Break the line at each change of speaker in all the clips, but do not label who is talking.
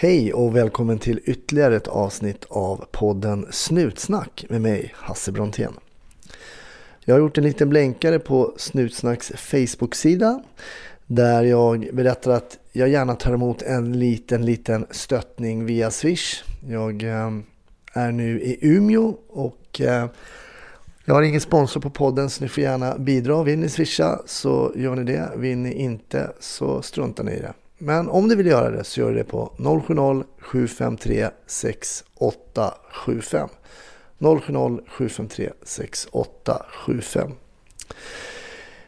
Hej och välkommen till ytterligare ett avsnitt av podden Snutsnack med mig, Hasse Brontén. Jag har gjort en liten blänkare på Snutsnacks Facebook-sida där jag berättar att jag gärna tar emot en liten, liten stöttning via Swish. Jag eh, är nu i Umeå och eh, jag har ingen sponsor på podden så ni får gärna bidra. Vill ni swisha så gör ni det. Vill ni inte så struntar ni i det. Men om du vill göra det så gör det på 070-753 6875. 070-753 6875.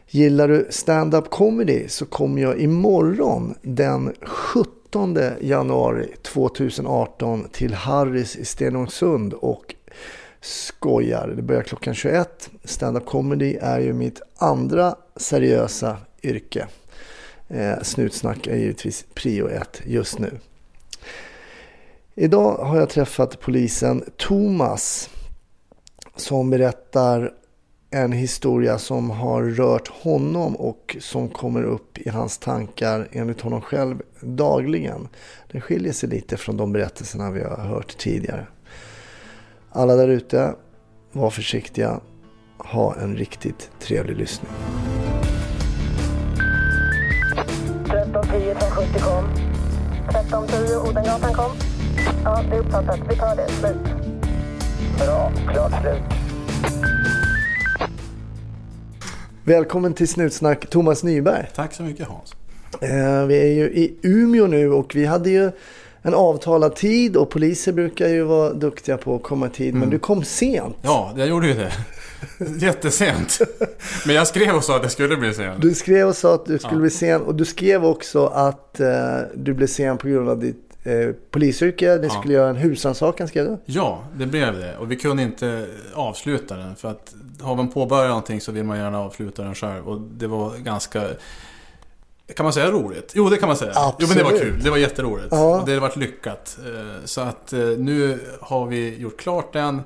Gillar du stand-up comedy så kommer jag imorgon den 17 januari 2018 till Harris i Stenungsund och skojar. Det börjar klockan 21. Stand-up comedy är ju mitt andra seriösa yrke. Eh, snutsnack är givetvis prio ett just nu. Idag har jag träffat polisen Thomas som berättar en historia som har rört honom och som kommer upp i hans tankar enligt honom själv dagligen. Den skiljer sig lite från de berättelserna vi har hört tidigare. Alla där ute, var försiktiga. Ha en riktigt trevlig lyssning.
70 kom. 1310 Odengatan kom. Ja, det är uppfattat. Vi tar det. Slut. Bra. Klart slut.
Välkommen till Snutsnack Thomas Nyberg.
Tack så mycket Hans.
Eh, vi är ju i Umeå nu och vi hade ju en avtalad tid och poliser brukar ju vara duktiga på att komma i tid. Men du kom sent.
Ja, jag gjorde ju det. Jättesent. Men jag skrev och sa att det skulle bli sent.
Du skrev och sa att du skulle
Ja.
bli sen och du skrev också att eh, du blev sen på grund av ditt eh, polisyrke. Ni
Ja.
skulle göra en husrannsakan skrev du.
Ja, det blev det. Och vi kunde inte avsluta den. För att har man påbörjat någonting så vill man gärna avsluta den själv. Och det var ganska... Kan man säga roligt? Jo, det kan man säga. Jo, men det var
Absolut.
kul. Det var jätteroligt.
Ja.
Och det har varit lyckat. Eh, Så att eh, nu har vi gjort klart den.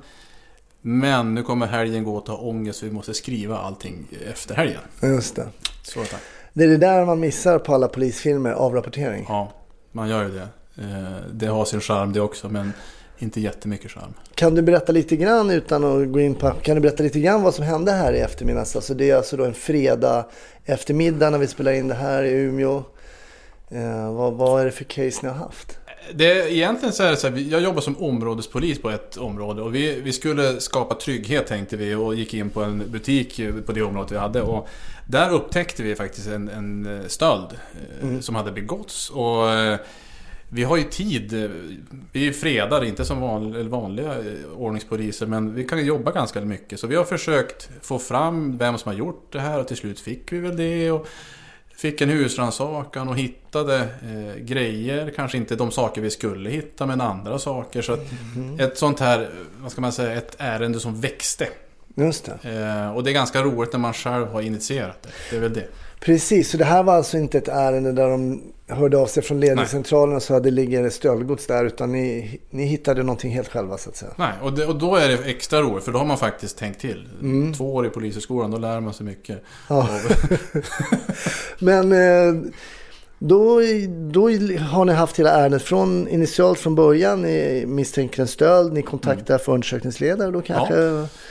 Men nu kommer helgen gå och ta ångest. Så vi måste skriva allting efter helgen.
Just det.
Så tack.
Det är det där man missar på alla polisfilmer, avrapportering.
Ja, man gör ju det. Eh, Det har sin charm det också, men inte jättemycket charm.
Kan du berätta lite grann utan att gå in på... Kan du berätta lite grann vad som hände här i eftermiddags? Alltså det är alltså då en fredag eftermiddag när vi spelar in det här i Umeå. Eh, vad, vad är det för case ni har haft?
Det, egentligen så är det så här, jag jobbar som områdespolis på ett område och vi, vi skulle skapa trygghet tänkte vi och gick in på en butik på det området vi hade. Och där upptäckte vi faktiskt en, en stöld eh, som hade begåtts. Och eh, vi har ju tid, eh, vi är fredade, inte som vanliga eh, ordningspoliser, men vi kan jobba ganska mycket. Så vi har försökt få fram vem som har gjort det här och till slut fick vi väl det. Och Fick en husrannsakan och hittade eh, grejer, kanske inte de saker vi skulle hitta men andra saker. Så att ett sånt här, vad ska man säga, ett ärende som växte.
Just det.
Eh, och det är ganska roligt när man själv har initierat det. Det är väl det.
Precis, så det här var alltså inte ett ärende där de hörde av sig från ledningscentralen och sa att det ligger stöldgods där. Utan ni, ni hittade någonting helt själva så att säga.
Nej, och, det, och då är det extra roligt för då har man faktiskt tänkt till. Två år i polishögskolan, då lär man sig mycket.
Ja. Men eh, då, då har ni haft hela ärendet från initialt från början. Ni misstänker en stöld, ni kontaktar förundersökningsledare då kanske?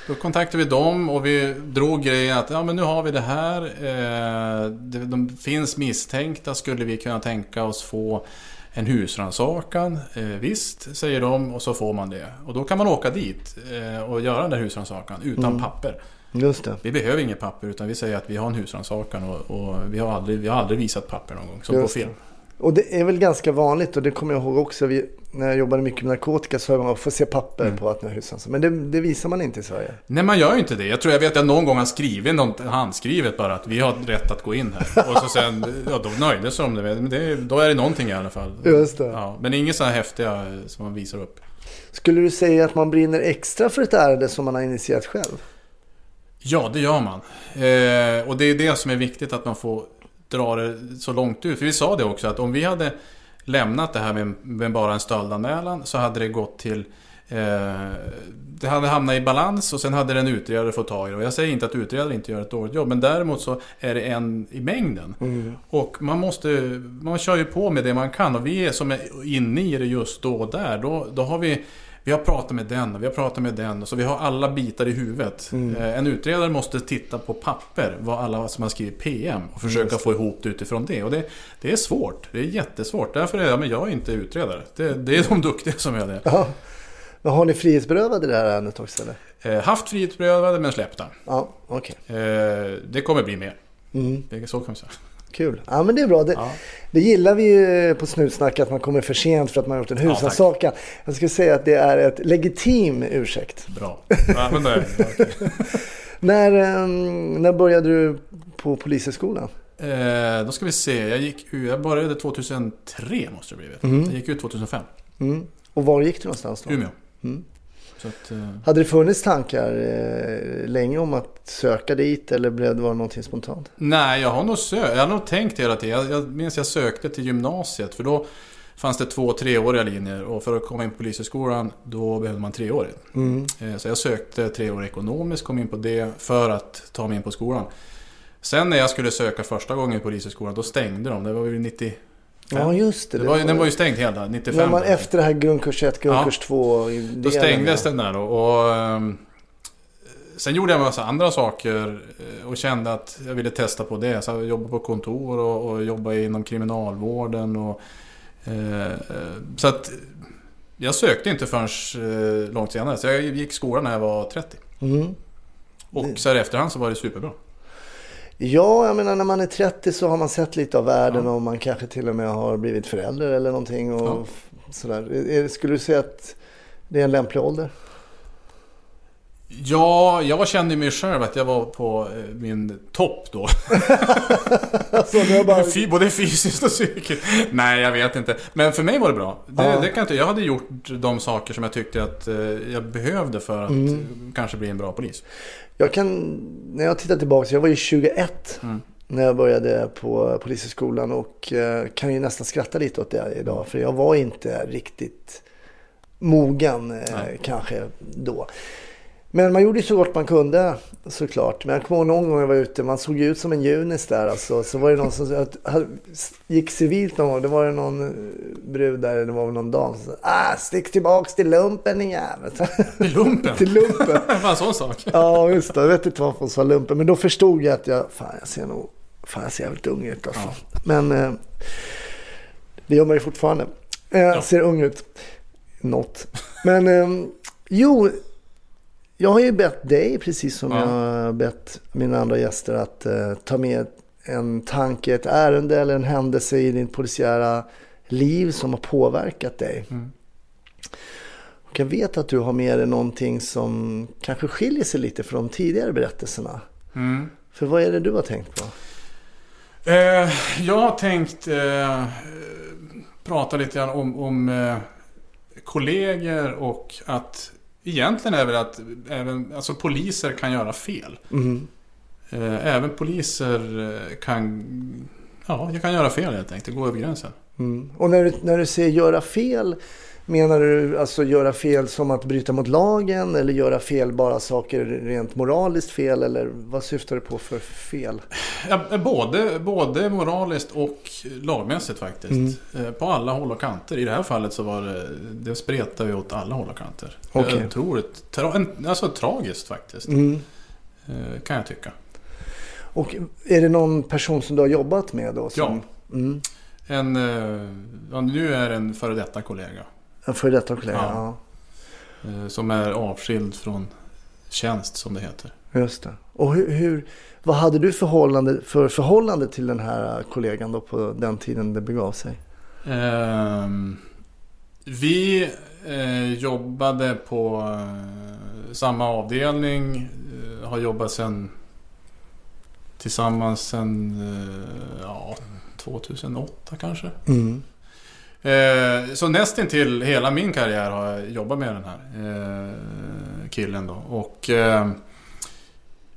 Då kontaktade vi dem och vi drog grejen att ja, men nu har vi det här. Eh, det, de finns misstänkta. Skulle vi kunna tänka oss få en husrannsakan? Eh, visst, säger de och så får man det. Och då kan man åka dit eh, och göra den där husrannsakan utan papper.
Just det.
Vi behöver inget papper utan vi säger att vi har en husrannsakan och, och vi, har aldrig, vi har aldrig visat papper någon gång. Som på
Just det.
film.
Och det är väl ganska vanligt och det kommer jag ihåg också. Vi, när jag jobbade mycket med narkotika så man att få se papper
Mm.
på att ni har husrannsakan. Men det, det visar man inte i Sverige.
Nej, man gör ju inte det. Jag tror jag vet att jag någon gång har skrivit något handskrivet bara att vi har rätt att gå in här. Och så sen, ja då nöjdes de. Men det, då är det någonting i alla fall.
Just det.
Ja, men inget så här häftiga som man visar upp.
Skulle du säga att man brinner extra för ett ärende som man har initierat själv?
Ja, det gör man. Eh, och det är det som är viktigt att man får dra det så långt ut. För vi sa det också att om vi hade lämnat det här med, med bara en stöldanmälan så hade det gått till Eh, det hade hamnat i balans och sen hade den utredare fått tag i det. Och jag säger inte att utredare inte gör ett dåligt jobb. Men däremot så är det en i mängden.
Mm.
Och man måste, man kör ju på med det man kan. Och vi är som är inne i det just då och där. Då, då har vi vi har pratat med den och vi har pratat med den. Så vi har alla bitar i huvudet.
Mm.
Eh, En utredare måste titta på papper. Vad alla som har skrivit PM. Och försöka få ihop det utifrån det. Och det, det är svårt. Det är jättesvårt. Därför är jag, men jag är inte utredare. Det, det är de duktiga som är det.
Ja. Har ni frihetsberövade i det här ärendet också eller?
Eh, haft frihetsberövade men släppta.
Ja, okej.
Eh, det kommer bli mer.
Mm.
Det- Så kan vi säga.
Kul. Ja men det är bra. Det,
Ja.
det gillar vi ju på Snutsnack att man kommer för sent för att man har gjort en husrannsakan. jag skulle säga att det är ett legitim ursäkt.
Bra. Ja, men det.
När, ehm, när började du på Polishögskolan?
eh, då ska vi se. Jag gick jag började 2003 måste det blivit.
Mm.
Jag gick ut 2005.
Mm. Och var gick du någonstans då?
Umeå.
Mm.
Så att, eh,
Hade det funnits tankar eh, länge om att söka dit eller blev det bara någonting spontant?
nej, jag har nog sökt. Jag har nog tänkt hela tiden. Jag, jag minns jag sökte till gymnasiet. För då fanns det två treåriga linjer. Och för att komma in på Polishögskolan då behövde man treårigt.
Mm.
Eh, Så jag sökte tre år ekonomiskt, kom in på det för att ta mig in på skolan. Sen när jag skulle söka första gången i Polishögskolan, då stängde de. Det var ju 95.
Ja just det.
Det var, ju- den var ju stängd hela, 95.
När man efter det här grundkurs 1, grundkurs 2.
Då stängdes den där då. Och, ehm, sen gjorde jag en massa andra saker eh, och kände att jag ville testa på det. Så jag jobbade på kontor och, och jobbade inom kriminalvården. Och, eh, eh, så att jag sökte inte förrän eh, långt senare. Så jag gick skolan när jag var 30.
Mm.
Och så här i efterhand så var det superbra.
Ja, jag menar när man är 30 så har man sett lite av världen
Ja.
och man kanske till och med har blivit förälder eller någonting. Och
Ja.
sådär. Är- är- Skulle du säga att det är en lämplig ålder?
Ja, jag kände mig själv att jag var på eh, min topp då.
Jag bara...
Både fysiskt och psykiskt. Nej, jag vet inte. Men för mig var det bra. Det,
Ja.
det kan jag, inte, jag hade gjort de saker som jag tyckte att eh, jag behövde för att
Mm.
kanske bli en bra polis.
Jag kan, när jag tittar tillbaka, jag var ju 21
Mm.
när jag började på Polishögskolan och eh, kan ju nästan skratta lite åt det idag. För jag var inte riktigt mogen
Nej.
kanske då. Men man gjorde så gott man kunde såklart. Men jag kommer ihåg någon gång jag var ute, man såg ut som en junis där alltså. Så var det någon som gick civilt någon gång. Det var det någon eh, brud där, det var väl någon dam som sa ah, stick tillbaks till lumpen din jävel.
Till lumpen.
till lumpen.
Vad en sån sak.
Ja, just det. Jag vet inte varför hon sa lumpen. Men då förstod jag att jag, fan jag ser nog, fan jag ser jävligt ung ut alltså. Men eh, det gör man ju fortfarande. Eh, Ser ung ut. Något. Men eh, jo, jag har ju bett dig, precis som
Ja.
jag har bett mina andra gäster, att eh, ta med en tanke, ett ärende eller en händelse i din polisiära liv som har påverkat dig.
Mm.
Och jag vet att du har med dig någonting som kanske skiljer sig lite från de tidigare berättelserna.
Mm.
För vad är det du har tänkt på?
Eh, jag har tänkt eh, prata lite grann om, om eh, kollegor och att egentligen är väl att även alltså poliser kan göra fel.
Mm.
Även poliser eh, kan, ja, jag kan göra fel helt enkelt, gå över gränsen.
Mm. Och när du, när du säger göra fel, menar du alltså göra fel som att bryta mot lagen eller göra fel bara saker rent moraliskt fel eller vad syftar du på för fel?
Ja, både, både moraliskt och lagmässigt faktiskt.
Mm.
Eh, På alla håll och kanter. I det här fallet så var det, det spretar ju åt alla håll och kanter. Tror ett, tra, en, alltså tragiskt faktiskt.
Mm.
Eh, Kan jag tycka.
Och är det någon person som du har jobbat med då? Som, Mm.
En, eh, ja, nu är det en före detta kollega.
En före detta kollega?
Ja.
Ja.
eh, Som är avskild från tjänst som det heter.
Just det. Och hur, hur, vad hade du förhållande, för förhållande till den här kollegan då på den tiden det begav sig?
Ehm, vi eh, jobbade på eh, samma avdelning. Eh, har jobbat sen tillsammans sen eh, ja, 2008 kanske.
Mm.
Eh, så nästintill hela min karriär har jag jobbat med den här eh, killen då. Och eh,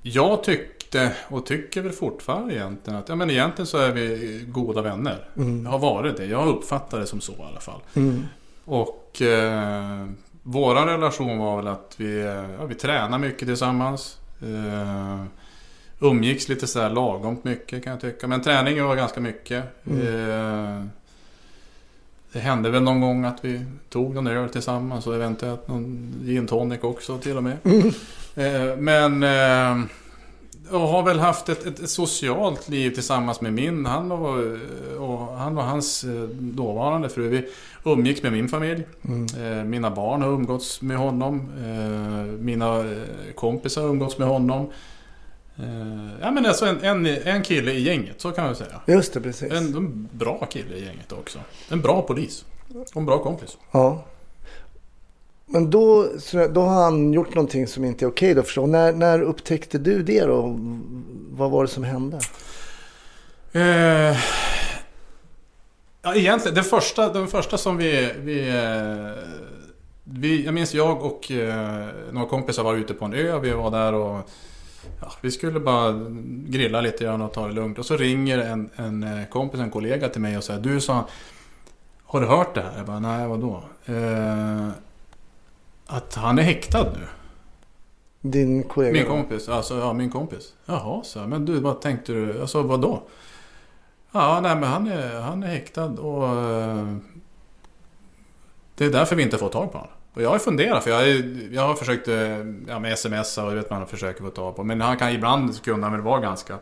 jag tyckte och tycker väl fortfarande egentligen att ja, men egentligen så är vi goda vänner.
Mm.
Jag har varit det. Jag har uppfattat det som så i alla fall.
Mm.
Och eh, våran relation var väl att vi, ja, vi tränade mycket tillsammans. Eh, umgicks lite sådär lagomt mycket kan jag tycka. Men träning var ganska mycket. Eh, det hände väl någon gång att vi tog någon öl tillsammans och eventuellt någon gin tonic också till och med. Eh, men eh, jag har väl haft ett, ett, ett socialt liv tillsammans med min, han och, och, han och hans eh, dåvarande fru. Vi umgicks med min familj. Eh, mina barn har umgåtts med honom. Eh, mina eh, kompisar har umgåtts med honom. Eh, ja men alltså en, en, en kille i gänget, så kan man säga.
Just det, precis.
En, en bra kille i gänget också. En bra polis. Och en bra kompis.
Ja. Men då, då har han gjort någonting som inte är okej då förstår när, när upptäckte du det då? Vad var det som hände?
Eh, ja, egentligen, den första, den första som vi... vi, eh, vi jag minns jag och eh, några kompisar var ute på en ö. Vi var där och... Ja, vi skulle bara grilla lite grann och ta det lugnt. Och så ringer en, en eh, kompis, en kollega till mig och säger Du sa... Har du hört det här? Jag bara, nej vadå? Eh, att han är häktad nu.
Din kollega?
Min kompis, alltså ja min kompis. Jaha, så men du vad tänkte du? Alltså vadå? Ja, nej men han är, han är häktad och... eh, Det är därför vi inte får tag på honom. Och jag har funderat för jag, är- jag har försökt eh, ja, med sms och det vet man försöker få tag på. Men han kan ibland kunna han väl vara ganska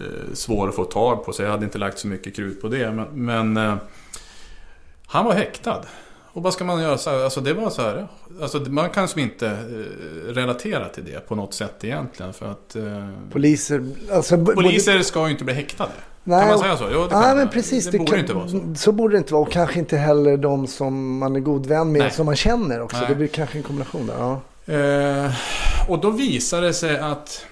eh, svår att få tag på. Så jag hade inte lagt så mycket krut på det. Men, men eh, han var häktad. Och vad ska man göra? Så Alltså det var så här. Alltså man kan som inte eh, relatera till det på något sätt egentligen. För att eh,
Poliser? Alltså,
poliser ska ju inte bli häktade.
Nej,
kan man säga så? Jo, det
Nej, men precis.
Det, borde
kan-
inte vara så.
Så borde det inte vara. Och kanske inte heller de som man är god vän med,
Nej.
som man känner också.
Nej.
Det blir kanske en kombination där. Ja.
Eh, och då visade det sig att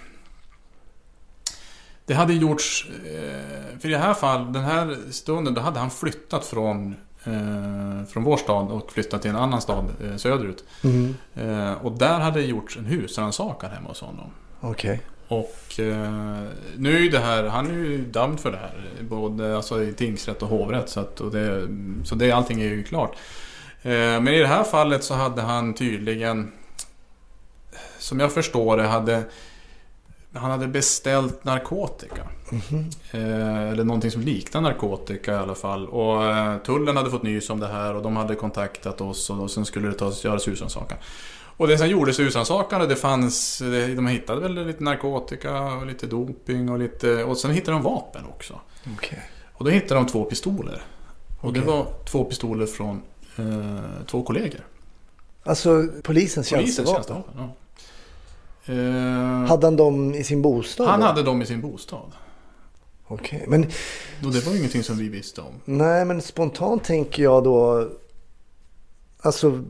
det hade gjorts, eh, för i det här fall, den här stunden, då hade han flyttat från, eh, från vår stad och flyttat till en annan stad eh, söderut.
Mm.
Eh, och där hade det gjorts en husrannsakan hemma hos honom.
Okej.
Och eh, nu är ju det här, han är ju dömd för det här. Både alltså, i tingsrätt och hovrätt. Så, att, och det, så det, allting är ju klart. Eh, men i det här fallet så hade han tydligen, som jag förstår det, hade han hade beställt narkotika. Eh, eller någonting som liknar narkotika i alla fall. Och eh, tullen hade fått nys om det här och de hade kontaktat oss och, och sen skulle det tas, göras husrannsakan. Och det som gjordes husrannsakan, det fanns, de hittade väl lite narkotika och lite doping och lite, och sen hittade de vapen också.
Okej.
Och då hittade de två pistoler. Och det var två pistoler från eh, två kollegor.
Alltså polisens
Polisens
tjänstevapen.
tjänstevapen. Ja. Eh,
Hade han dem i sin bostad?
han
då?
hade dem i sin bostad.
Okej. Men
Och det var ju ingenting som vi visste om.
nej, men spontant tänker jag då. Alltså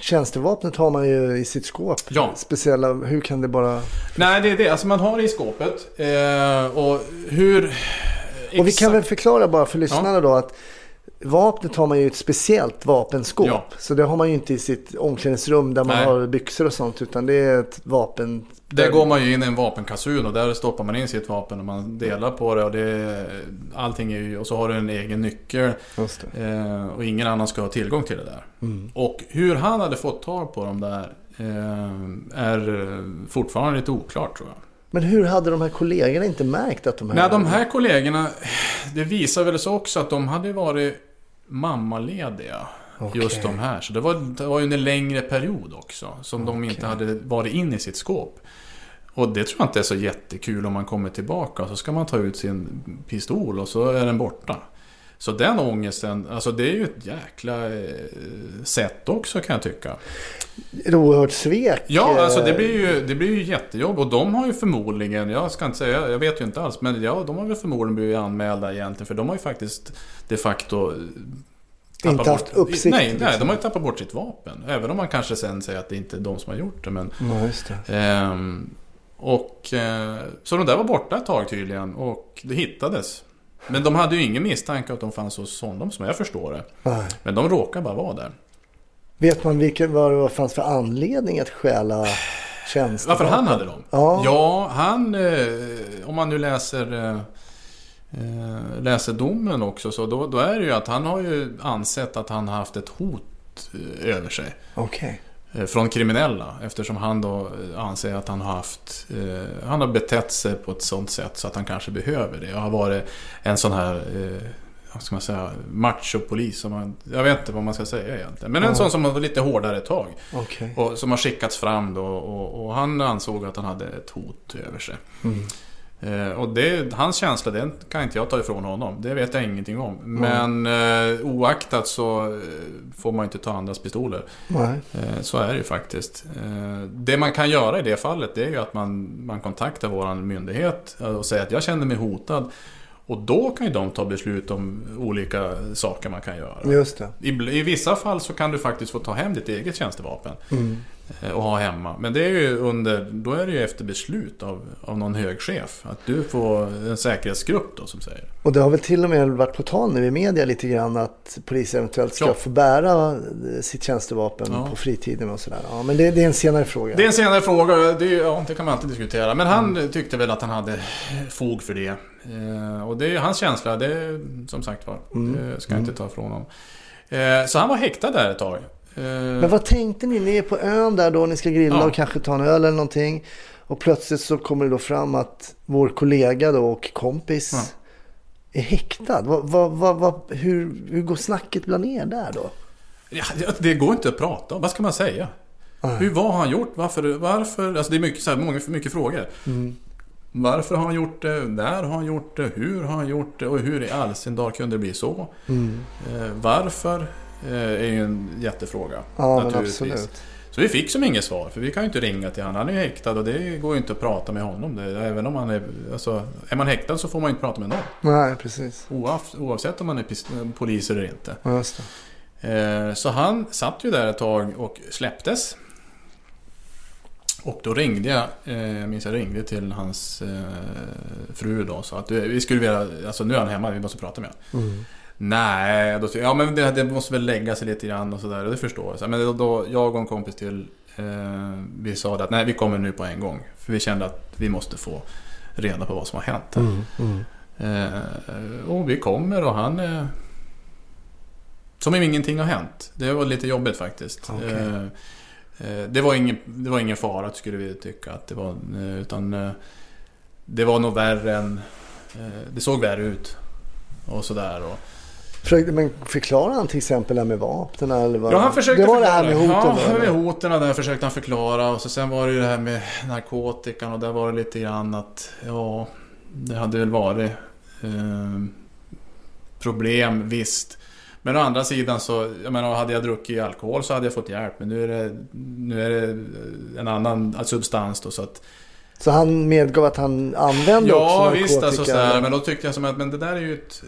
tjänstevapnet har man ju i sitt skåp.
Ja.
Speciella. Hur kan det bara...
Nej, det är det. Alltså man har det i skåpet. Eh, och hur...
Och vi kan
exakt-
väl förklara bara för lyssnarna då att vapnet har man ju ett speciellt vapenskåp.
Ja.
Så det har man ju inte i sitt omklädningsrum där man
Nej.
har byxor och sånt. Utan det är ett vapen.
Där går man ju in i en vapenkassun och där stoppar man in sitt vapen och man delar på det och det... Allting är ju... Och så har du en egen nyckel. Eh, och ingen annan ska ha tillgång till det där.
Mm.
Och hur han hade fått tag på dem där eh, är fortfarande lite oklart tror jag.
Men hur hade de här kollegorna inte märkt att de här...
Nej, de här kollegorna, det visar väl så också att de hade varit mammalediga.
Okej.
Just de här. Så det var, det var ju en längre period också. Som de
Okej.
inte hade varit in i sitt skåp. Och det tror jag inte är så jättekul om man kommer tillbaka. Så ska man ta ut sin pistol och så är den borta. Så den ångesten, alltså det är ju ett jäkla eh, sätt också kan jag tycka.
Ett oerhört svek.
Ja,
eh,
alltså det blir ju, det blir ju jättejobb. Och de har ju förmodligen, jag ska inte säga, jag vet ju inte alls. Men ja, de har väl förmodligen blivit anmälda egentligen. För de har ju faktiskt de facto eh,
Inte haft uppsikt,
Nej, nej, de har ju tappat bort sitt vapen. Även om man kanske sen säger att det inte är de som har gjort det. Men,
Ja, det.
ehm, och, eh, så de där var borta ett tag tydligen. Och det hittades. Men de hade ju ingen misstanke att de fanns hos honom som jag förstår det.
Nej.
Men de råkade bara vara där.
Vet man vilken, vad det fanns för anledning att stjäla tjänster?
Varför han hade dem?
Ja.
Ja, han... Eh, om man nu läser... Eh, eh, läser domen också så då, då är det ju att han har ju ansett att han har haft ett hot över sig.
Okej.
Eh, Från kriminella eftersom han då eh, anser att han har haft eh, Han har betett sig på ett sånt sätt så att han kanske behöver det. Och har varit en sån här eh, vad ska man säga, machopolis. Som man, jag vet inte vad man ska säga egentligen. Men en
Ja.
sån som var lite hårdare tag.
Okej.
Och, som har skickats fram då och, och han ansåg att han hade ett hot över sig.
Mm.
Eh, och det, hans känsla, den kan inte jag ta ifrån honom. Det vet jag ingenting om. Men eh, oaktat så eh, får man inte ta andras pistoler.
Nej.
Eh, så är det ju faktiskt. Eh, det man kan göra i det fallet det är ju att man, man kontaktar våran myndighet och säger att jag känner mig hotad. Och då kan ju de ta beslut om olika saker man kan göra.
Just det.
I, I vissa fall så kan du faktiskt få ta hem ditt eget tjänstevapen
Mm.
Eh, och ha hemma. Men det är ju under, då är det ju efter beslut av, av någon hög chef. Att du får en säkerhetsgrupp då som säger.
Och det har väl till och med varit på tal nu i media lite grann att poliser eventuellt ska
Ja.
få bära eh, sitt tjänstevapen
Ja.
på fritiden och sådär. Ja, men det, det är en senare fråga.
Det är en senare fråga, det, ja, det kan man alltid diskutera. Men han tyckte väl att han hade fog för det. Eh, och det är hans känsla, det som sagt var. Det ska jag inte ta ifrån honom. Eh, så han var häktad där ett tag. Eh,
Men vad tänkte ni? Ni är på ön där då, ni ska grilla
Ja.
och kanske ta en öl eller någonting. Och plötsligt så kommer det då fram att vår kollega då och kompis
Ja.
är häktad. Vad, vad, vad, hur, hur går snacket bland er där då?
ja, det går inte att prata om, vad ska man säga?
Nej.
Hur, vad har han gjort? Varför? varför? Alltså det är mycket, så här, många, mycket frågor.
Mm.
Varför har han gjort det? När har han gjort det? Hur har han gjort det? Och hur i all sin dag kunde det bli så?
Mm.
Eh, varför? Eh, är ju en jättefråga.
Ja, men
naturligtvis.
absolut.
Så vi fick som inget svar, för vi kan ju inte ringa till honom. Han är ju häktad och det går ju inte att prata med honom. Det, även om han är... Alltså, är man häktad så får man inte prata med någon.
Nej, precis.
Oav, oavsett om man är polis eller inte.
Ja.
Eh, så han satt ju där ett tag och släpptes. Och då ringde jag, eh, jag minns jag ringde till hans eh, fru då. Så att du, vi skulle vilja, alltså nu är han hemma, vi måste prata med honom.
Mm.
Nej, då, ja men det, det måste väl lägga sig lite grann och sådär. Det förstår jag. Men då, då, jag och en kompis till, eh, vi sa att nej vi kommer nu på en gång. För vi kände att vi måste få reda på vad som har hänt.
Mm. Mm.
Eh, och vi kommer och han... Eh, som om ingenting har hänt. Det var lite jobbigt faktiskt.
Okej.
Eh, eh, det, var ingen, det var ingen fara skulle vi tycka att det var. eh, Utan det var nog värre än... Det såg värre ut. Och sådär. Och,
Försökte, men förklara han till exempel det här med vapnen eller vad?
Ja, han försökte
Det var
förklara.
det här med hoten
Ja, med hoten där försökte han förklara. Och så sen var det ju det här med narkotikan och där var det lite grann att ja, det hade väl varit eh, problem, visst. Men å andra sidan så, jag menar, hade jag druckit alkohol så hade jag fått hjälp. Men nu är det, nu är det en annan substans då så att...
Så han medgav att han använde
Ja
också
visst
narkotika?
alltså så här,
eller?
men då tyckte jag som att men det där är ju ett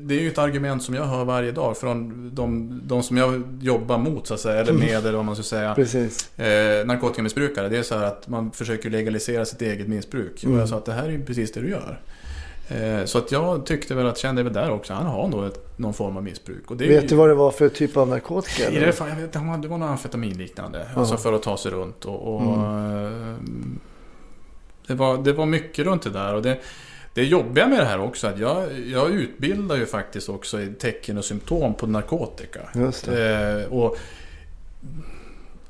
Det är ju ett argument som jag hör varje dag från de, de som jag jobbar mot så att säga, eller med eller vad man ska säga.
Precis.
Eh, narkotikamissbrukare, det är så här att man försöker legalisera sitt eget missbruk.
Mm.
Och jag sa att det här är ju precis det du gör. Eh, så att jag tyckte väl att, kände väl där också, han har nog ett, någon form av missbruk. Och det
Vet
ju-
du vad det var för typ av narkotika?
i det, fall, jag vet, det var något amfetaminliknande.
Ja.
Alltså för att ta sig runt. Och, och,
Mm.
Det, var, det var mycket runt det där. Och det, det jobbiga med det här också att jag, jag utbildar ju faktiskt också i tecken och symptom på narkotika. Eh, och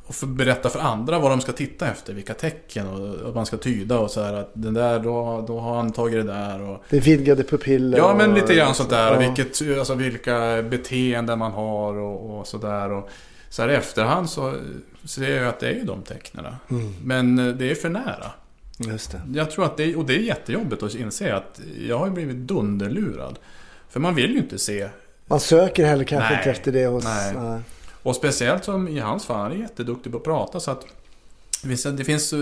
och för, berätta för andra vad de ska titta efter, vilka tecken och, och man ska tyda och så här att den där, då, då har han tagit det där och...
Det vidgade pupiller.
Ja men lite grann sånt där,
Ja.
vilket, alltså vilka beteenden man har och, och sådär. Och så här i efterhand så ser jag att det är ju de tecknen.
Mm,
Men eh, det är för nära.
Just det.
Jag tror att det, och det är jättejobbigt att inse att jag har blivit dunderlurad. För man vill ju inte se
Man söker heller kanske
Nej.
inte efter det hos...
Nej.
nej.
Och speciellt som i hans fall, han är jätteduktig på att prata så att det finns, eh,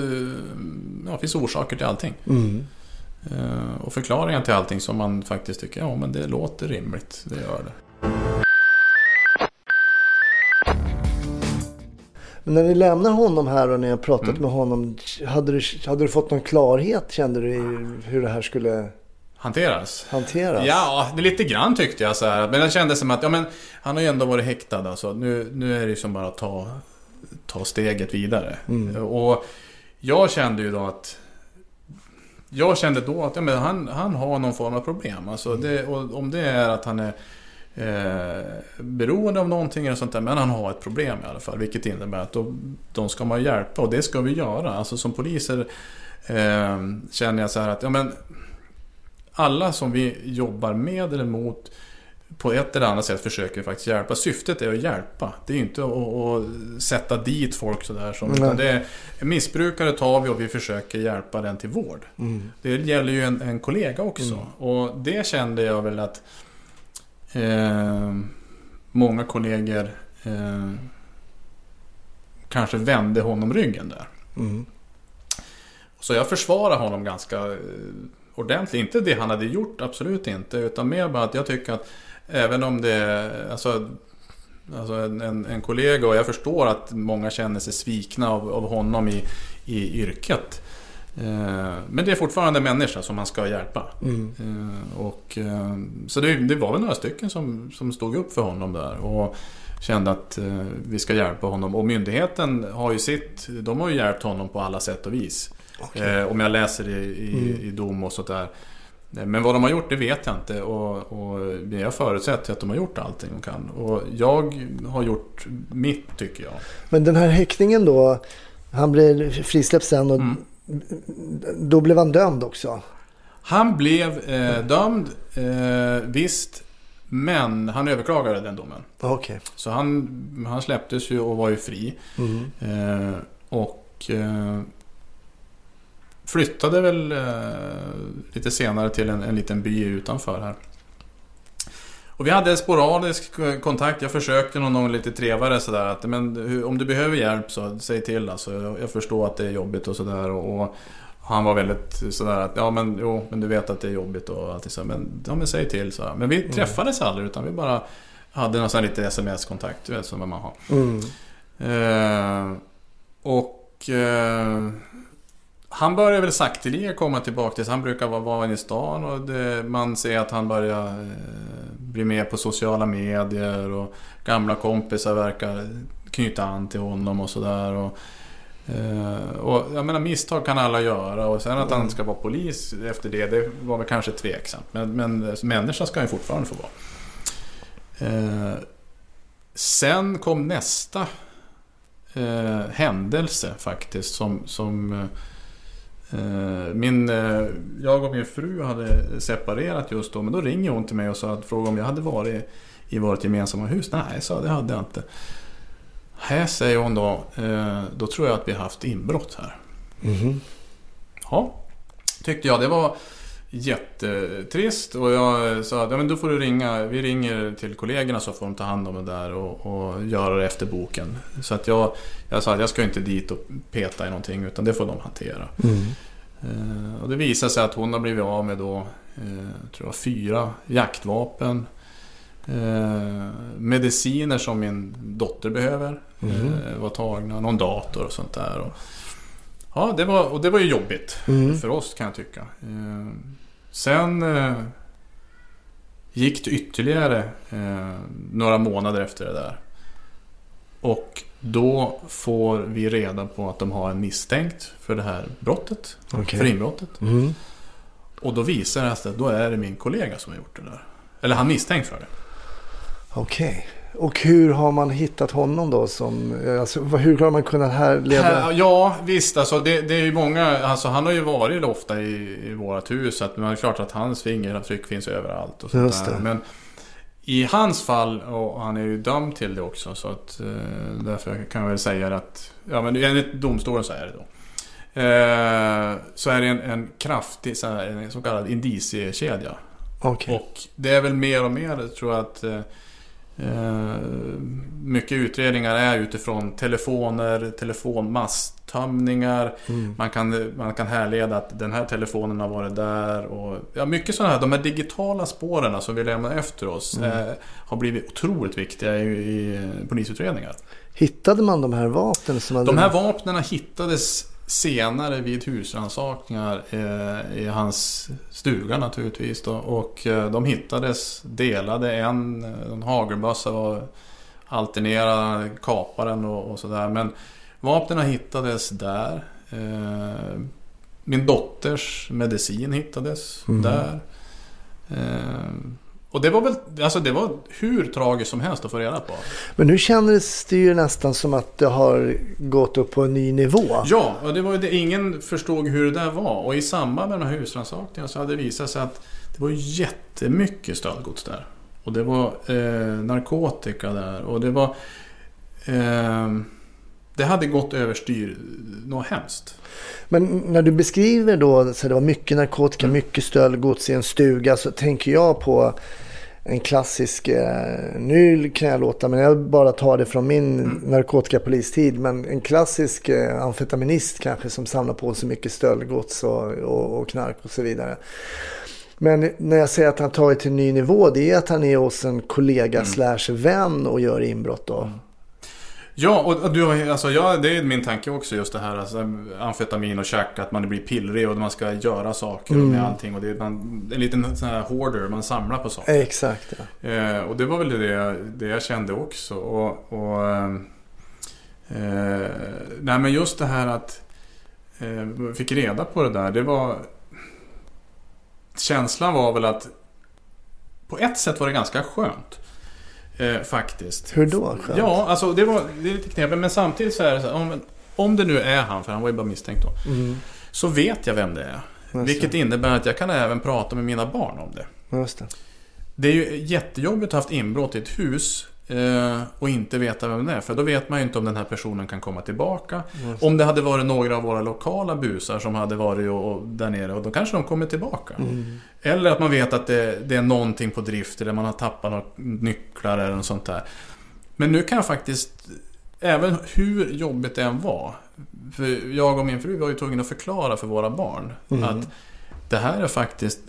ja, finns orsaker till allting.
Mm.
Eh, Och förklaringar till allting som man faktiskt tycker, ja men det låter rimligt. Det gör det.
Men när ni lämnar honom här och ni har pratat
Mm.
med honom. Hade du, hade du fått någon klarhet kände du i hur det här skulle
Hanteras.
hanteras?
Ja, det lite grann tyckte jag så här. Men det kändes som att, ja men han har ju ändå varit häktad alltså. Nu, nu är det ju som bara att ta, ta steget vidare.
Mm.
Och jag kände ju då att jag kände då att ja, men han, han har någon form av problem. Alltså det, och om det är att han är eh, beroende av någonting eller sånt där. Men han har ett problem i alla fall. Vilket innebär att då, de ska man hjälpa och det ska vi göra. Alltså som poliser eh, känner jag så här att ja, men, alla som vi jobbar med eller mot på ett eller annat sätt försöker vi faktiskt hjälpa. Syftet är att hjälpa. Det är inte att, att sätta dit folk sådär. Som, utan det är, missbrukare tar vi och vi försöker hjälpa den till vård.
Mm.
Det gäller ju en, en kollega också. Och det kände jag väl att eh, många kollegor eh, kanske vände honom ryggen där.
Mm.
Så jag försvarar honom ganska eh, ordentligt. Inte det han hade gjort, absolut inte. Utan mer bara att jag tycker att även om det alltså, alltså en, en, en kollega och jag förstår att många känner sig svikna av, av honom i, i yrket. Eh, men det är fortfarande människa som man ska hjälpa.
Mm.
Eh, och, eh, så det, det var väl några stycken som, som stod upp för honom där. Och kände att vi ska hjälpa honom. Och myndigheten har ju sitt, de har ju hjälpt honom på alla sätt och vis. Eh, om jag läser i, i,
Mm.
i dom och sånt där. Men vad de har gjort det vet jag inte och, och jag förutsätter att de har gjort allting de kan. Och jag har gjort mitt tycker jag.
Men den här häktningen då, han blev frisläppt sen och
Mm.
Då blev han dömd också.
Han blev eh, dömd, eh, visst. Men han överklagade den domen.
Okej.
Så han, han släpptes ju och var ju fri.
Mm.
Eh, och eh, flyttade väl eh, lite senare till en, en liten by utanför här. Och vi hade sporadisk eh, kontakt. Jag försökte någon gång lite trevare sådär att men, hur, om du behöver hjälp så säg till alltså. Jag, jag förstår att det är jobbigt och sådär. Och, och han var väldigt sådär att ja men jo men du vet att det är jobbigt och allt så. Men, ja, men säg till så. Men vi träffades aldrig utan vi bara hade någon sån lite sms-kontakt. Som man har.
Mm.
Eh, och eh, han börjar väl sakteliga komma tillbaka till Han brukar vara, vara inne i stan och det, man ser att han börjar eh, bli med på sociala medier och gamla kompisar verkar knyta an till honom och sådär. Och, eh, och jag menar misstag kan alla göra och sen att han ska vara polis efter det, det var väl kanske tveksamt. Men, men människa ska han ju fortfarande få vara. Eh, sen kom nästa eh, händelse faktiskt som, som eh, min, eh, jag och min fru hade separerat just då men då ringer hon till mig och sa att fråga om jag hade varit i vårt gemensamma hus. Nej, sa det hade jag inte. Här säger hon då, eh, då tror jag att vi har haft inbrott här.
Mhm.
Ja, tyckte jag. Det var jättetrist och jag sa att ja, men då får du ringa. Vi ringer till kollegorna så får de ta hand om det där och, och göra det efter boken. Så att jag, jag sa att jag ska inte dit och peta i någonting utan det får de hantera.
Mm.
Eh, och det visade sig att hon har blivit av med då, eh, tror jag, fyra jaktvapen. Eh, mediciner som min dotter behöver
Mhm.
eh, var tagna. Någon dator och sånt där. Och, ja, det var, och det var ju jobbigt
Mm.
för oss kan jag tycka. Sen eh, gick det ytterligare eh, några månader efter det där. Och då får vi reda på att de har en misstänkt för det här brottet.
Okej.
För inbrottet.
Mm.
Och då visar det sig att då är det min kollega som har gjort det där. Eller han misstänkt för det.
Okej. Och hur har man hittat honom då? Som, alltså, hur har man kunnat härleda?
Här, ja, visst. Alltså, det, det är ju många. Alltså, han har ju varit ofta i, i vårt hus. Så att, men det är klart att hans fingeravtryck finns överallt. Och sånt. Men i hans fall, och han är ju dömd till det också. Så att, eh, därför kan jag väl säga att... Ja, men enligt domstolen så är det då. Eh, så är det en, en kraftig så här, en så kallad indiciekedja.
Okej.
Och det är väl mer och mer, tror jag att eh, mycket utredningar är utifrån telefoner, telefonmasttömningar.
Mm.
Man kan, man kan härleda att den här telefonen har varit där. Och, ja, mycket sådana här, de här digitala spåren som vi lämnar efter oss eh, har blivit otroligt viktiga i, i polisutredningar.
Hittade man de här vapnen? Som hade...
De här vapnen hittades senare vid husrannsakningar eh, i hans stuga naturligtvis. Då, och eh, de hittades delade. En, en hagelbössa var alternerad, kaparen och, och sådär. Men vapnen hittades där. Eh, min dotters medicin hittades
Mm.
där. Och det var väl, alltså det var hur tragiskt som helst att få reda på.
Men nu kändes det ju nästan som att det har gått upp på en ny nivå.
Ja, och det var det. Ingen förstod hur det där var. Och i samband med de här husrannsakningarna så hade det visat sig att det var jättemycket stöldgods där. Och det var eh, narkotika där. Och det var... Eh, det hade gått överstyr något hemskt.
Men när du beskriver då så det var mycket narkotika, mycket stöldgods i en stuga så tänker jag på en klassisk, eh, nu kan jag låta, men jag bara tar det från min narkotikapolistid, men en klassisk eh, amfetaminist kanske som samlar på sig mycket stöldgods och, och, och knark och så vidare. Men när jag säger att han tagit till en ny nivå, det är att han är hos en kollega slash vän och gör inbrott då.
Ja, och du har, alltså, ja, det är min tanke också just det här alltså, amfetamin och tjack, att man blir pillrig och man ska göra saker
Mm.
med allting. Och det är man, en liten sån här hoarder, man samlar på saker.
Exakt. Ja.
Eh, och det var väl det, det jag kände också. Och, och, eh, eh, nej men just det här att eh, fick reda på det där. Det var... Känslan var väl att på ett sätt var det ganska skönt. Eh, faktiskt.
Hur då? Skönt?
Ja, alltså det var det är lite knepigt. Men samtidigt så är det så här, om, om det nu är han, för han var ju bara misstänkt då.
Mm,
Så vet jag vem det är.
Just
Vilket
det.
innebär att jag kan även prata med mina barn om det.
just det.
Det är ju jättejobbigt att ha haft inbrott i ett hus och inte veta vem det är. För då vet man ju inte om den här personen kan komma tillbaka.
Just
Om det hade varit några av våra lokala busar som hade varit och, och där nere och då kanske de kommer tillbaka.
Mm.
Eller att man vet att det, det är någonting på drift eller man har tappat några nycklar eller något sånt där. Men nu kan jag faktiskt, även hur jobbigt det än var. För jag och min fru var ju tvungna att förklara för våra barn
Mm.
att det här är faktiskt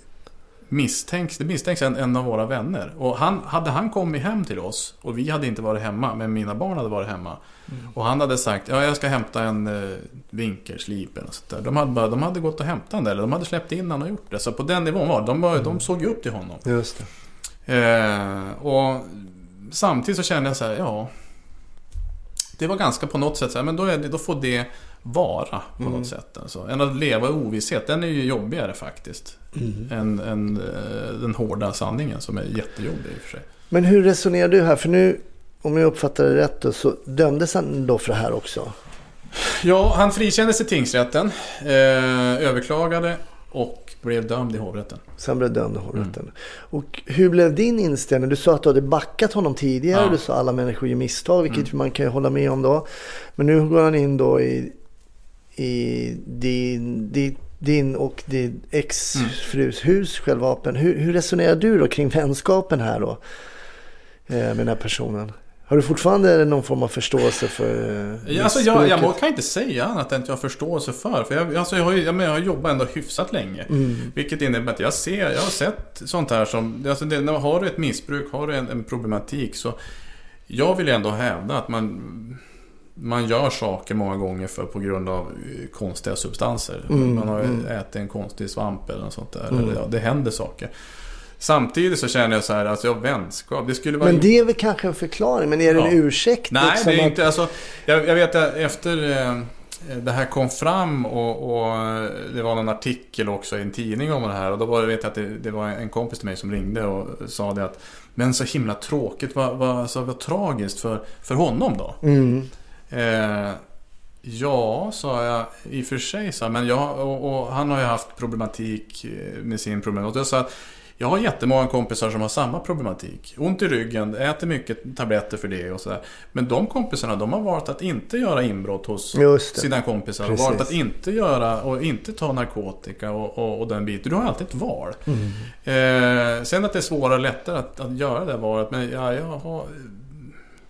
misstänks, det misstänks en, en av våra vänner. Och han, hade han kommit hem till oss och vi hade inte varit hemma, men mina barn hade varit hemma. Och han hade sagt, ja jag ska hämta en uh, vinkelslip eller sånt där. De hade, bara, de hade gått och hämtat den eller de hade släppt in honom och gjort det. Så på den nivån var de, var, de såg ju upp till honom.
Just.
Eh, och samtidigt så kände jag så här, ja. Det var ganska på något sätt så här, men då, är det, då får det vara på något sätt. Alltså. Än att leva i ovisshet, den är ju jobbigare faktiskt. Än, än eh, den hårda sanningen som är jättejobbig i och för sig.
Men hur resonerar du här? För nu, om jag uppfattar det rätt så dömdes han då för det här också?
Ja, han frikändes i tingsrätten, eh, överklagade och blev dömd i hovrätten.
Sen blev dömd i hovrätten.
Mm.
Och hur blev din inställning? Du sa att du hade backat honom tidigare.
Ja. Mm.
Du sa alla människor gör misstag, vilket man kan ju hålla med om då. Men nu går han in då i, i din, din, din och din exfrus hus, självvapen. Hur, hur resonerar du då kring vänskapen här då? Eh, med den här personen? Har du fortfarande någon form av förståelse för eh,
Ja, Alltså jag, jag må- kan inte säga annat än att jag har förståelse för. För jag, alltså jag, har, jag, jag har jobbat ändå hyfsat länge.
Mm.
Vilket innebär att jag ser, jag har sett sånt här som, alltså det, när har du ett missbruk, har du en, en problematik så jag vill ändå hävda att man, man gör saker många gånger för på grund av eh, konstiga substanser.
Mm,
man har
mm.
ätit en konstig svamp eller något sånt där.
Mm.
Eller, ja, det händer saker. Samtidigt så känner jag så här, alltså jag vänskap, det skulle vara...
Men det är väl kanske en förklaring, men är det en
Ja.
ursäkt?
Nej,
liksom
det är
att-
inte. Alltså, jag, jag vet att efter eh, det här kom fram och, och det var någon artikel också i en tidning om det här. Och då var det, vet jag att det, det var en kompis till mig som ringde och sa det att Men så himla tråkigt, vad, vad, alltså, vad tragiskt för, för honom då.
Mm.
Eh, ja, sa jag i och för sig. Så, men jag, och, och han har ju haft problematik eh, med sin problem. Och jag sa att jag har jättemånga kompisar som har samma problematik. Ont i ryggen, äter mycket tabletter för det och sådär. Men de kompisarna, de har valt att inte göra inbrott hos sina kompisar.
Precis.
Och valt att inte göra och inte ta narkotika och, och, och den biten. Du har alltid ett val.
Mm.
Eh, sen att det är svårare och lättare att, att göra det valet. Men ja, jag har...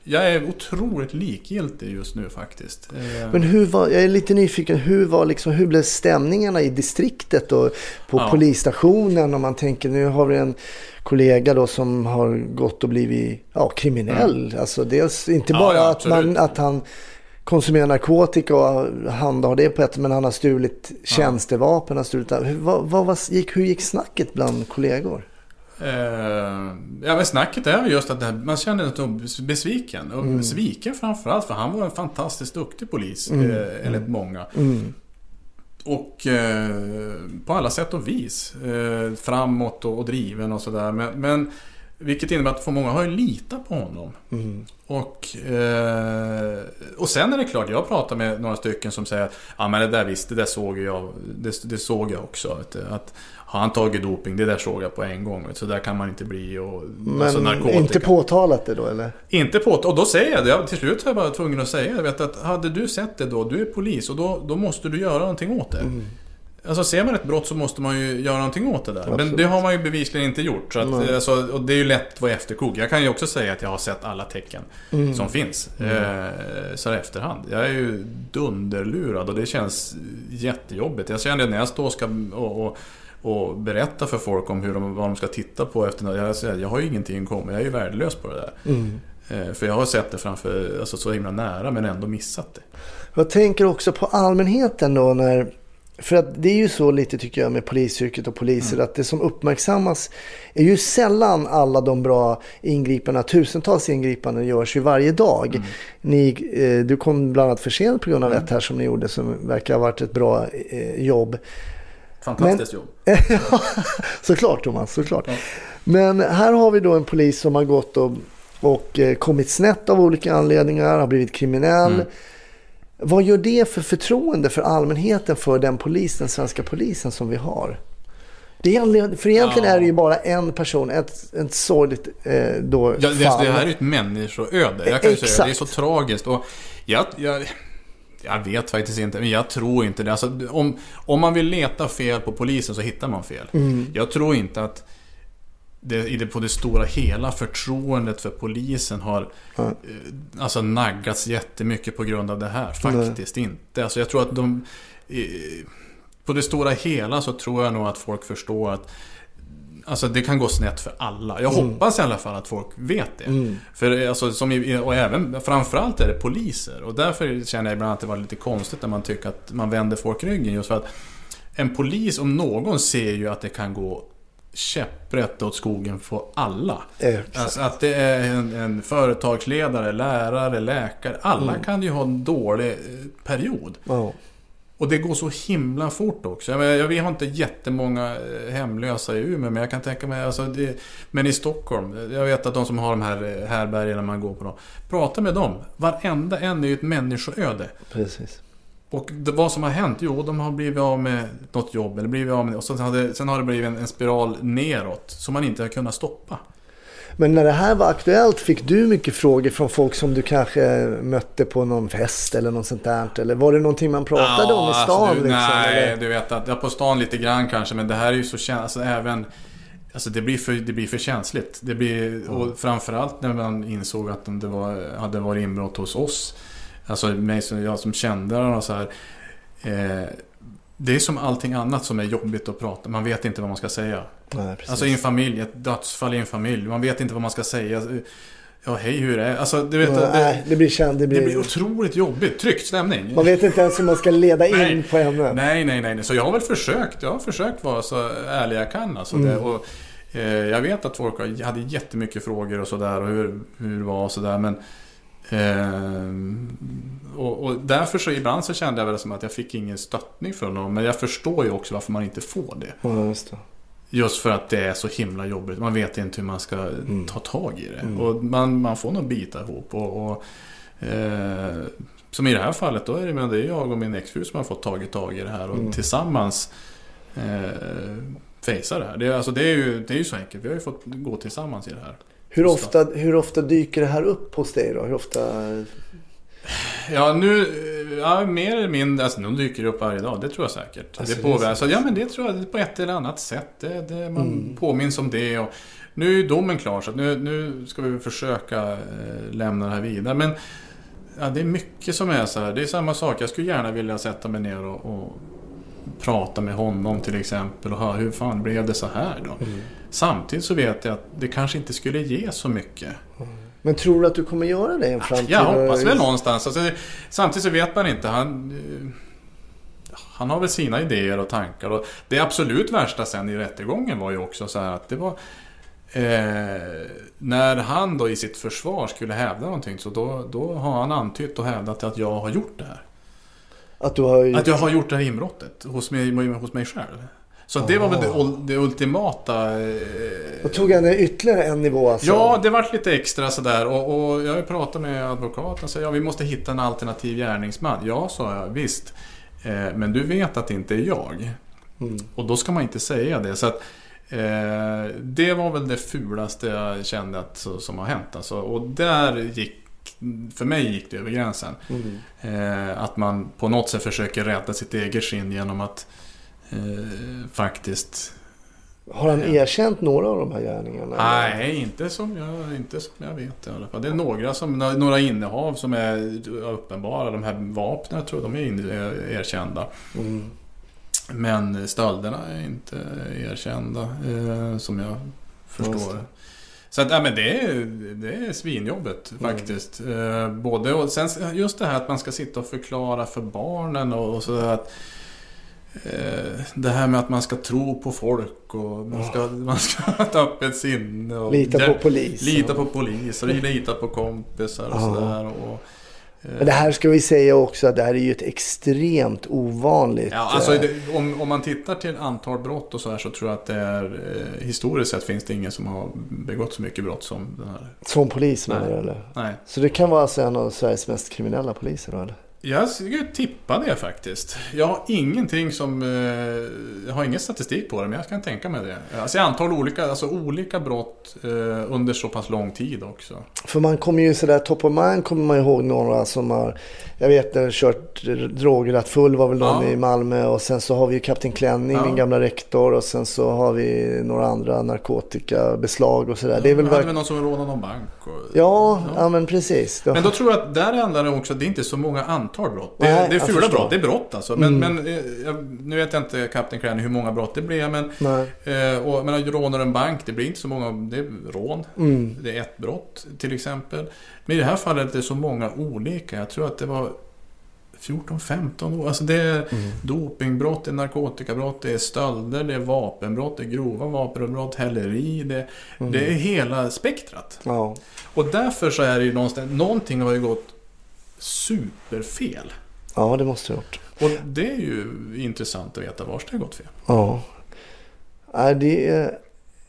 Jag är otroligt likgiltig just nu faktiskt. Eh,
Men hur var, jag är lite nyfiken, hur, var liksom, hur blev stämningarna i distriktet och på
Ja.
polisstationen? Om man tänker, nu har vi en kollega då som har gått och blivit ja, kriminell. Alltså dels inte
Ja,
bara
ja,
att, man, att han konsumerar narkotika och handhar det på ett, men han har stulit tjänstevapen. Har stulit, vad, vad, var- gick, hur gick snacket bland kollegor?
Eh, ja men snacket är väl just att här, man känner sig besviken. Och
Mm.
sviken framförallt för han var en fantastiskt duktig polis.
Mm.
Eh, enligt många.
Mm.
Och eh, på alla sätt och vis. Eh, framåt och, och driven och sådär. Men, men Vilket innebär att för många har ju litat på honom.
Mm.
Och, eh, och sen är det klart, jag pratar med några stycken som säger att ja men det där visst, det där såg jag, det, det såg jag också. Du, att har han tagit doping, det där såg jag på en gång. Så där kan man inte bli. Och,
Men
alltså
inte påtalat det då eller?
Inte på, och då säger jag det. Jag, till slut var jag bara tvungen att säga det. Att hade du sett det då, du är polis och då, då måste du göra någonting åt det.
Mm.
Alltså ser man ett brott så måste man ju göra någonting åt det där. Men
Absolut.
det har man ju bevisligen inte gjort. Så att, alltså, och det är ju lätt att vara efterklok. Jag kan ju också säga att jag har sett alla tecken
Mm.
som finns. Eh, så här efterhand. Jag är ju dunderlurad och det känns jättejobbigt. Jag känner när jag står och ska och, och, och berätta för folk om hur de, vad de ska titta på efter. Jag, säger, jag har ju ingenting kommit. Jag är ju värdelös på det där.
Mm.
Eh, för jag har sett det framför, alltså så himla nära men ändå missat det.
Jag tänker också på allmänheten då när för att det är ju så lite tycker jag med polisyrket och poliser att det som uppmärksammas är ju sällan alla de bra ingripandena, tusentals ingripanden görs ju varje dag. Ni, eh, du kom bland annat för sent på grund av ett här som ni gjorde som verkar ha varit ett bra eh, jobb.
Fantastiskt jobb.
Ja, såklart Thomas, såklart. Men här har vi då en polis som har gått och, och eh, kommit snett av olika anledningar, har blivit kriminell. Vad gör det för förtroende för allmänheten för den polis, den svenska polisen som vi har? Det är, för egentligen
Ja.
är det ju bara en person, ett, ett sorgligt eh, då,
Ja, det,
fall.
det här är ju ett människoöde. Jag kan ju säga det är så tragiskt. Och jag, jag, jag vet faktiskt inte, men jag tror inte det. Alltså, om, om man vill leta fel på polisen så hittar man fel.
Mm.
Jag tror inte att det, i det, på det stora hela förtroendet för polisen har
Ja.
eh, alltså, naggats jättemycket på grund av det här. Faktiskt inte. Alltså, jag tror att de... Eh, på det stora hela så tror jag nog att folk förstår att Alltså det kan gå snett för alla. Jag hoppas i alla fall att folk vet det.
Mm.
För alltså, som och även, framförallt är det poliser. Och därför känner jag ibland att det var lite konstigt när man tycker att man vänder folk ryggen. Just för att en polis om någon ser ju att det kan gå käpprätt åt skogen för alla.
Exakt.
Alltså att det är en, en företagsledare, lärare, läkare. Alla
Mm.
kan ju ha en dålig eh, period.
Ja.
Och det går så himla fort också. Jag, menar, jag, vi har inte jättemånga eh, hemlösa i Umeå, men jag kan tänka mig... Alltså det, men i Stockholm, eh, jag vet att de som har de här eh, härbärgena man går på dem. Prata med dem. Varenda en är ju ett människoöde.
Precis.
Och det, vad som har hänt? Jo, de har blivit av med något jobb. Eller blivit av med, och sen, hade, sen har det blivit en, en spiral neråt. Som man inte har kunnat stoppa.
Men när det här var aktuellt fick du mycket frågor från folk som du kanske mötte på någon fest eller något sånt där? Eller var det någonting man pratade om i
Ja,
stan?
alltså, du,
liksom,
nej,
eller?
du vet att, ja, på stan lite grann kanske, men det här är ju så känsligt. Alltså även... Alltså det blir för, det blir för känsligt. Det blir, och framförallt när man insåg att det var, hade varit inbrott hos oss. Alltså mig som, jag som kände den och så här. Eh, det är som allting annat som är jobbigt att prata. Man vet inte vad man ska säga.
Nej.
Alltså i en familj, ett dödsfall i en familj. Man vet inte vad man ska säga. Ja, hej hur är det? Alltså du vet, det,
Nej, det blir känd, det
det blir
blir...
otroligt jobbigt. Tryckt stämning.
Man vet inte ens hur man ska leda in
Nej.
på ämnet.
Nej, nej, nej. Så jag har väl försökt. Jag har försökt vara så ärlig jag kan. Alltså
Mm.
det, och, eh, jag vet att folk hade jättemycket frågor och sådär. Och hur, hur det var och sådär. Men... Eh, och, och därför så ibland så kände jag väl som att jag fick ingen stöttning från dem. Men jag förstår ju också varför man inte får det.
Ja, just det.
Just för att det är så himla jobbigt. Man vet inte hur man ska
Mm.
ta tag i det. Och man, man får nog bita ihop. Och, och, eh, som i det här fallet, då är det, men det är jag och min exfru som har fått tagit tag i det här. Och
Mm.
tillsammans eh, fejsa det här. Det, alltså, det, är ju, det är ju så enkelt. Vi har ju fått gå tillsammans i det här.
Hur ofta, hur ofta dyker det här upp hos dig då? Hur ofta...
Ja, nu... Ja, mer eller mindre. Alltså, de dyker upp varje dag. Det tror jag säkert.
Alltså,
det påverkar.
så-
Alltså, ja, men det tror jag på ett eller annat sätt. Det, det, man
Mm.
påminns om det. Och nu är ju domen klar, så nu, nu ska vi försöka eh, lämna det här vidare. Men ja, det är mycket som är så här. Det är samma sak. Jag skulle gärna vilja sätta mig ner och, och prata med honom till exempel. Och höra hur fan blev det så här då?
Mm.
Samtidigt så vet jag att det kanske inte skulle ge så mycket.
Men tror du att du kommer göra det i en framtid?
Jag hoppas väl någonstans. Alltså, samtidigt så vet man inte. Han, eh, han har väl sina idéer och tankar. Och det absolut värsta sen i rättegången var ju också så här att det var... Eh, när han då i sitt försvar skulle hävda någonting så då, då har han antytt och hävdat att jag har gjort det här.
Att du har...
Att jag har gjort det här inbrottet hos mig, hos mig själv. Så det var väl det,
Ah.
det ultimata. eh,
Då tog han ytterligare en nivå alltså.
Ja, det vart lite extra sådär och, och jag har pratat med advokaten och ja, vi måste hitta en alternativ gärningsman. Ja, sa jag, visst. Eh, men du vet att det inte är jag.
Mm.
Och då ska man inte säga det. Så att, eh, det var väl det fulaste jag kände att, som har hänt. Alltså. Och där gick, för mig gick det över gränsen.
Mm.
Eh, att man på något sätt försöker rädda sitt eget skinn genom att eh, faktiskt...
Har han erkänt några av de här gärningarna?
Nej, inte som, jag, inte som jag vet i alla fall. Det är några, som, några innehav som är uppenbara. De här vapnen jag tror de är in, är erkända.
Mm.
Men stölderna är inte erkända eh, som jag förstår.
det.
Så att, ja, men det är, det är svinjobbet
Mm.
faktiskt. Eh, både och sen just det här att man ska sitta och förklara för barnen och, och så att eh, det här med att man ska tro på folk och man ska, man ska ha ett öppet sinne. Och
Lita på polis.
Lita på polis och lita på kompisar och
Ja.
sådär. Och,
Men det här ska vi säga också att det här är ju ett extremt ovanligt.
Ja, alltså
eh,
det, om, om man tittar till antal brott och så här så tror jag att det är eh, historiskt sett finns det ingen som har begått så mycket brott som den här.
Som polis menar du eller?
Nej.
Så det kan vara alltså en av Sveriges mest kriminella poliser då eller?
Jag skulle tippa det faktiskt. Jag har ingenting som... Eh, jag har ingen statistik på det, men jag kan tänka mig det. Alltså antal olika, alltså olika brott eh, under så pass lång tid också.
För man kommer ju sådär, top of mind kommer man ihåg några som har, jag vet när kört drograttfull var väl de
Ja.
i Malmö och sen så har vi ju Kapten Klänning,
Ja.
min gamla rektor och sen så har vi några andra narkotikabeslag och sådär. Det är väl
hade väl någon som rånade någon bank. Och,
Ja, ja, men precis.
Men då tror jag att där handlar det också att det är inte så många antal brott. Det,
Nej,
det är fula
förstår.
brott, det är brott alltså. Men,
Mm.
men eh, jag, nu vet jag inte Captain Cranny hur många brott det blev. Men, eh, och, men rånar en bank, det blir inte så många. Det är rån.
Mm.
Det är ett brott till exempel. Men i det här fallet är det så många olika. Jag tror att det var 14-15 år. Alltså det är
Mm.
dopingbrott, det är narkotikabrott, det är stölder, det är vapenbrott, det är grova vapenbrott, häleri. Det,
Mm.
det är hela spektrat.
Ja.
Och därför så är det ju någonstans, någonting har ju gått superfel.
ja, det måste jag ha gjort.
Och det är ju intressant att veta var det har gått fel.
Ja. Nej, det är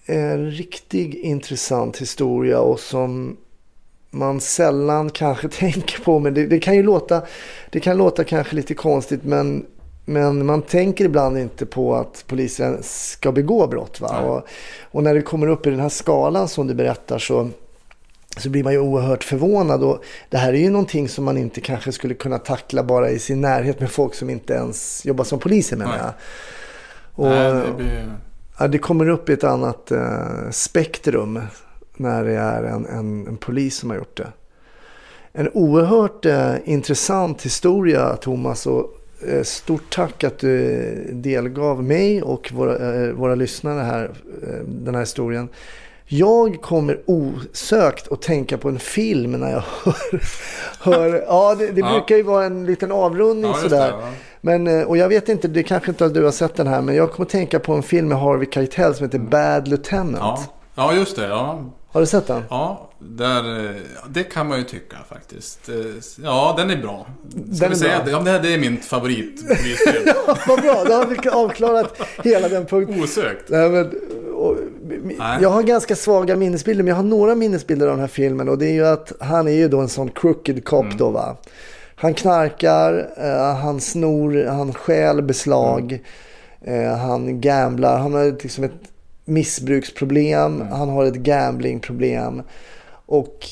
en riktigt intressant historia och som man sällan kanske tänker på. Men det, det kan ju låta, det kan låta kanske lite konstigt men, men man tänker ibland inte på att polisen ska begå brott. Va? Och, och när det kommer upp i den här skalan som du berättar så så blir man ju oerhört förvånad. Och det här är ju någonting som man inte kanske skulle kunna tackla bara i sin närhet med folk som inte ens jobbar som poliser menar jag. Och,
Nej, det blir...
ja, det kommer upp i ett annat eh, spektrum när det är en, en, en polis som har gjort det. En oerhört eh, intressant historia Thomas och eh, stort tack att du delgav mig och våra, eh, våra lyssnare här eh, den här historien. Jag kommer osökt att tänka på en film när jag hör... hör ja, det, det
Ja.
brukar ju vara en liten avrundning
Ja,
sådär.
det, ja.
Men, eh, och jag vet inte, det kanske inte du har sett den här, men jag kommer att tänka på en film med Harvey Keitel som heter Bad Lieutenant.
Ja. ja, just det. Ja,
Har du sett den?
Ja, där, eh, det kan man ju tycka faktiskt. Eh, Ja, den är bra. Ska
Den
vi säga
bra.
det? Ja, det här det är min favoritpolisfilm.
Vad bra, då har vi avklarat hela den punkten.
Osökt.
Nej, men, och, jag har ganska svaga minnesbilder, men jag har några minnesbilder av den här filmen. Och det är ju att han är ju då en sån crooked cop
Mm.
då va. Han knarkar, eh, han snor, han stjäl beslag,
Mm.
eh, han gamblar, han har liksom ett missbruksproblem,
Mm.
han har ett gamblingproblem. Och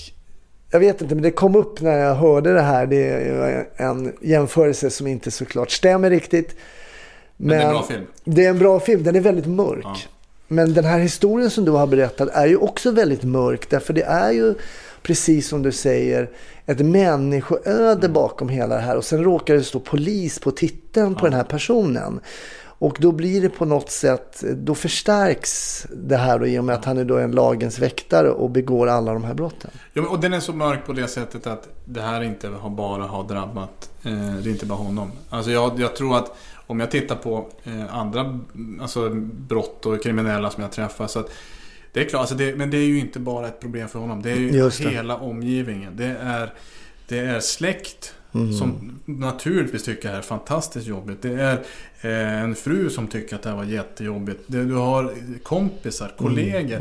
jag vet inte, men det kom upp när jag hörde det här. Det är en jämförelse som inte såklart stämmer riktigt.
Men det är en bra film.
Det är en bra film, den är väldigt mörk.
Ja.
Men den här historien som du har berättat är ju också väldigt mörk. Därför det är ju, precis som du säger, ett människoöde bakom hela det här. Och sen råkar det stå polis på titeln på den här personen. Och då blir det på något sätt, då förstärks det här då i och med att han är då en lagens väktare och begår alla de här brotten.
Ja, och den är så mörk på det sättet att det här inte har bara har drabbat, eh, det är inte bara honom. Alltså jag, jag tror att om jag tittar på eh, andra alltså, brott och kriminella som jag träffar så att det är klart, alltså det, men det är ju inte bara ett problem för honom. Det är ju hela omgivningen. Det är, det är släkt, Som naturligtvis tycker det här är fantastiskt jobbigt. Det är eh, en fru som tycker att det här var jättejobbigt. Det, du har kompisar, kollegor.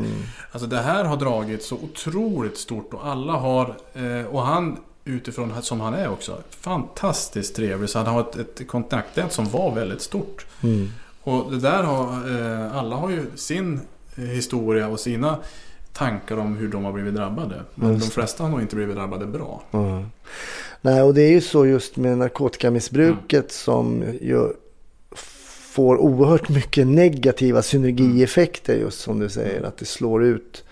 Alltså det här har dragit så otroligt stort och alla har... Eh, och han utifrån som han är också. Fantastiskt trevlig. Så han har ett, ett kontaktnät som var väldigt stort.
Mm.
Och det där har... Eh, alla har ju sin eh, historia och sina tankar om hur de har blivit drabbade. Men
Just
de flesta har nog inte blivit drabbade bra.
Ja. Nej, och det är ju så just med narkotikamissbruket som ju får oerhört mycket negativa synergieffekter just som du säger. Att det slår ut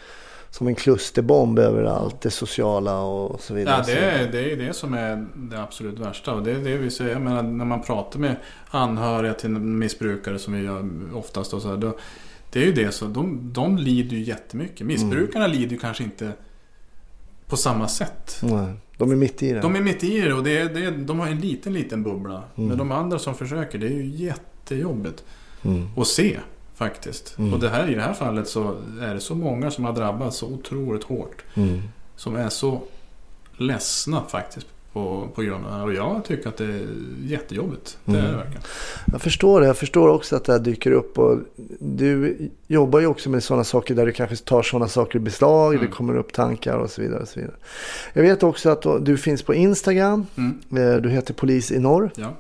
som en klusterbomb överallt, det sociala och så vidare.
Ja, det är, det är det som är det absolut värsta. Och det är det vi säger. Jag menar, när man pratar med anhöriga till missbrukare som vi gör oftast. Och så här, då, det är ju det. Så de, de lider ju jättemycket. Missbrukarna lider ju kanske inte på samma sätt.
Nej, de är mitt i det.
De är mitt i det och det är, det är, de har en liten, liten bubbla. Men de andra som försöker, det är ju jättejobbigt
Mm.
att se faktiskt. Och det här, i det här fallet så är det så många som har drabbats så otroligt hårt.
Mm.
Som är så ledsna faktiskt på, på grund av det här. Och jag tycker att det är jättejobbigt. Det är det verkligen.
Jag förstår det. Jag förstår också att det här dyker upp. Och du jobbar ju också med sådana saker där du kanske tar sådana saker i beslag.
Mm.
Det kommer upp tankar och så vidare. Och så vidare. Jag vet också att du finns på Instagram.
Mm.
Eh, Du heter Polis i norr.
Ja.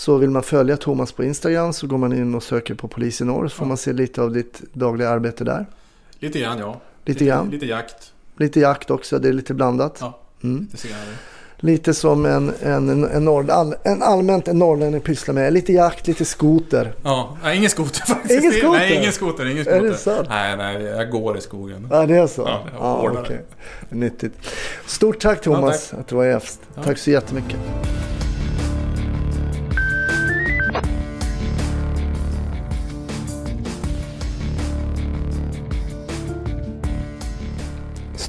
Så vill man följa Thomas på Instagram så går man in och söker på Polis i norr. Så får
Ja.
man se lite av ditt dagliga arbete där.
Lite grann ja.
Lite grann.
Lite jakt.
Lite jakt också. Det är lite blandat.
Ja,
Mm.
här.
Lite som en, en, en, norr, all, en allmänt en norrlänning pysslar med. Lite jakt, lite skoter.
Ja, nej, ingen skoter faktiskt.
Ingen skoter?
Nej, ingen skoter. Ingen
Är
skoter.
det sant?
Nej, nej, jag går i skogen.
Ja, det är så?
Ja, det.
okej. Nyttigt. Stort tack Thomas
Ja,
att du var gäst.
Ja.
Tack så jättemycket.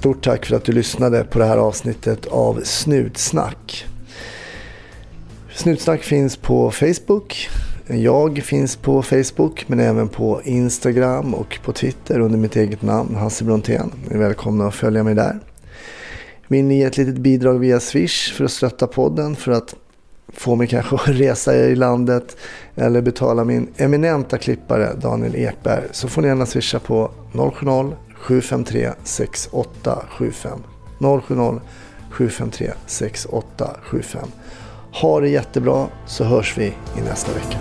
Stort tack för att du lyssnade på det här avsnittet av Snutsnack. Snutsnack finns på Facebook. Jag finns på Facebook men även på Instagram och på Twitter under mitt eget namn Hasse Brontén. Ni är välkomna att följa mig där. Vill ni ge ett litet bidrag via Swish för att stötta podden för att få mig kanske att resa i landet eller betala min eminenta klippare Daniel Ekberg så får ni gärna swisha på 070 070-753 6875. 070 753 6875. Ha det jättebra så hörs vi i nästa vecka.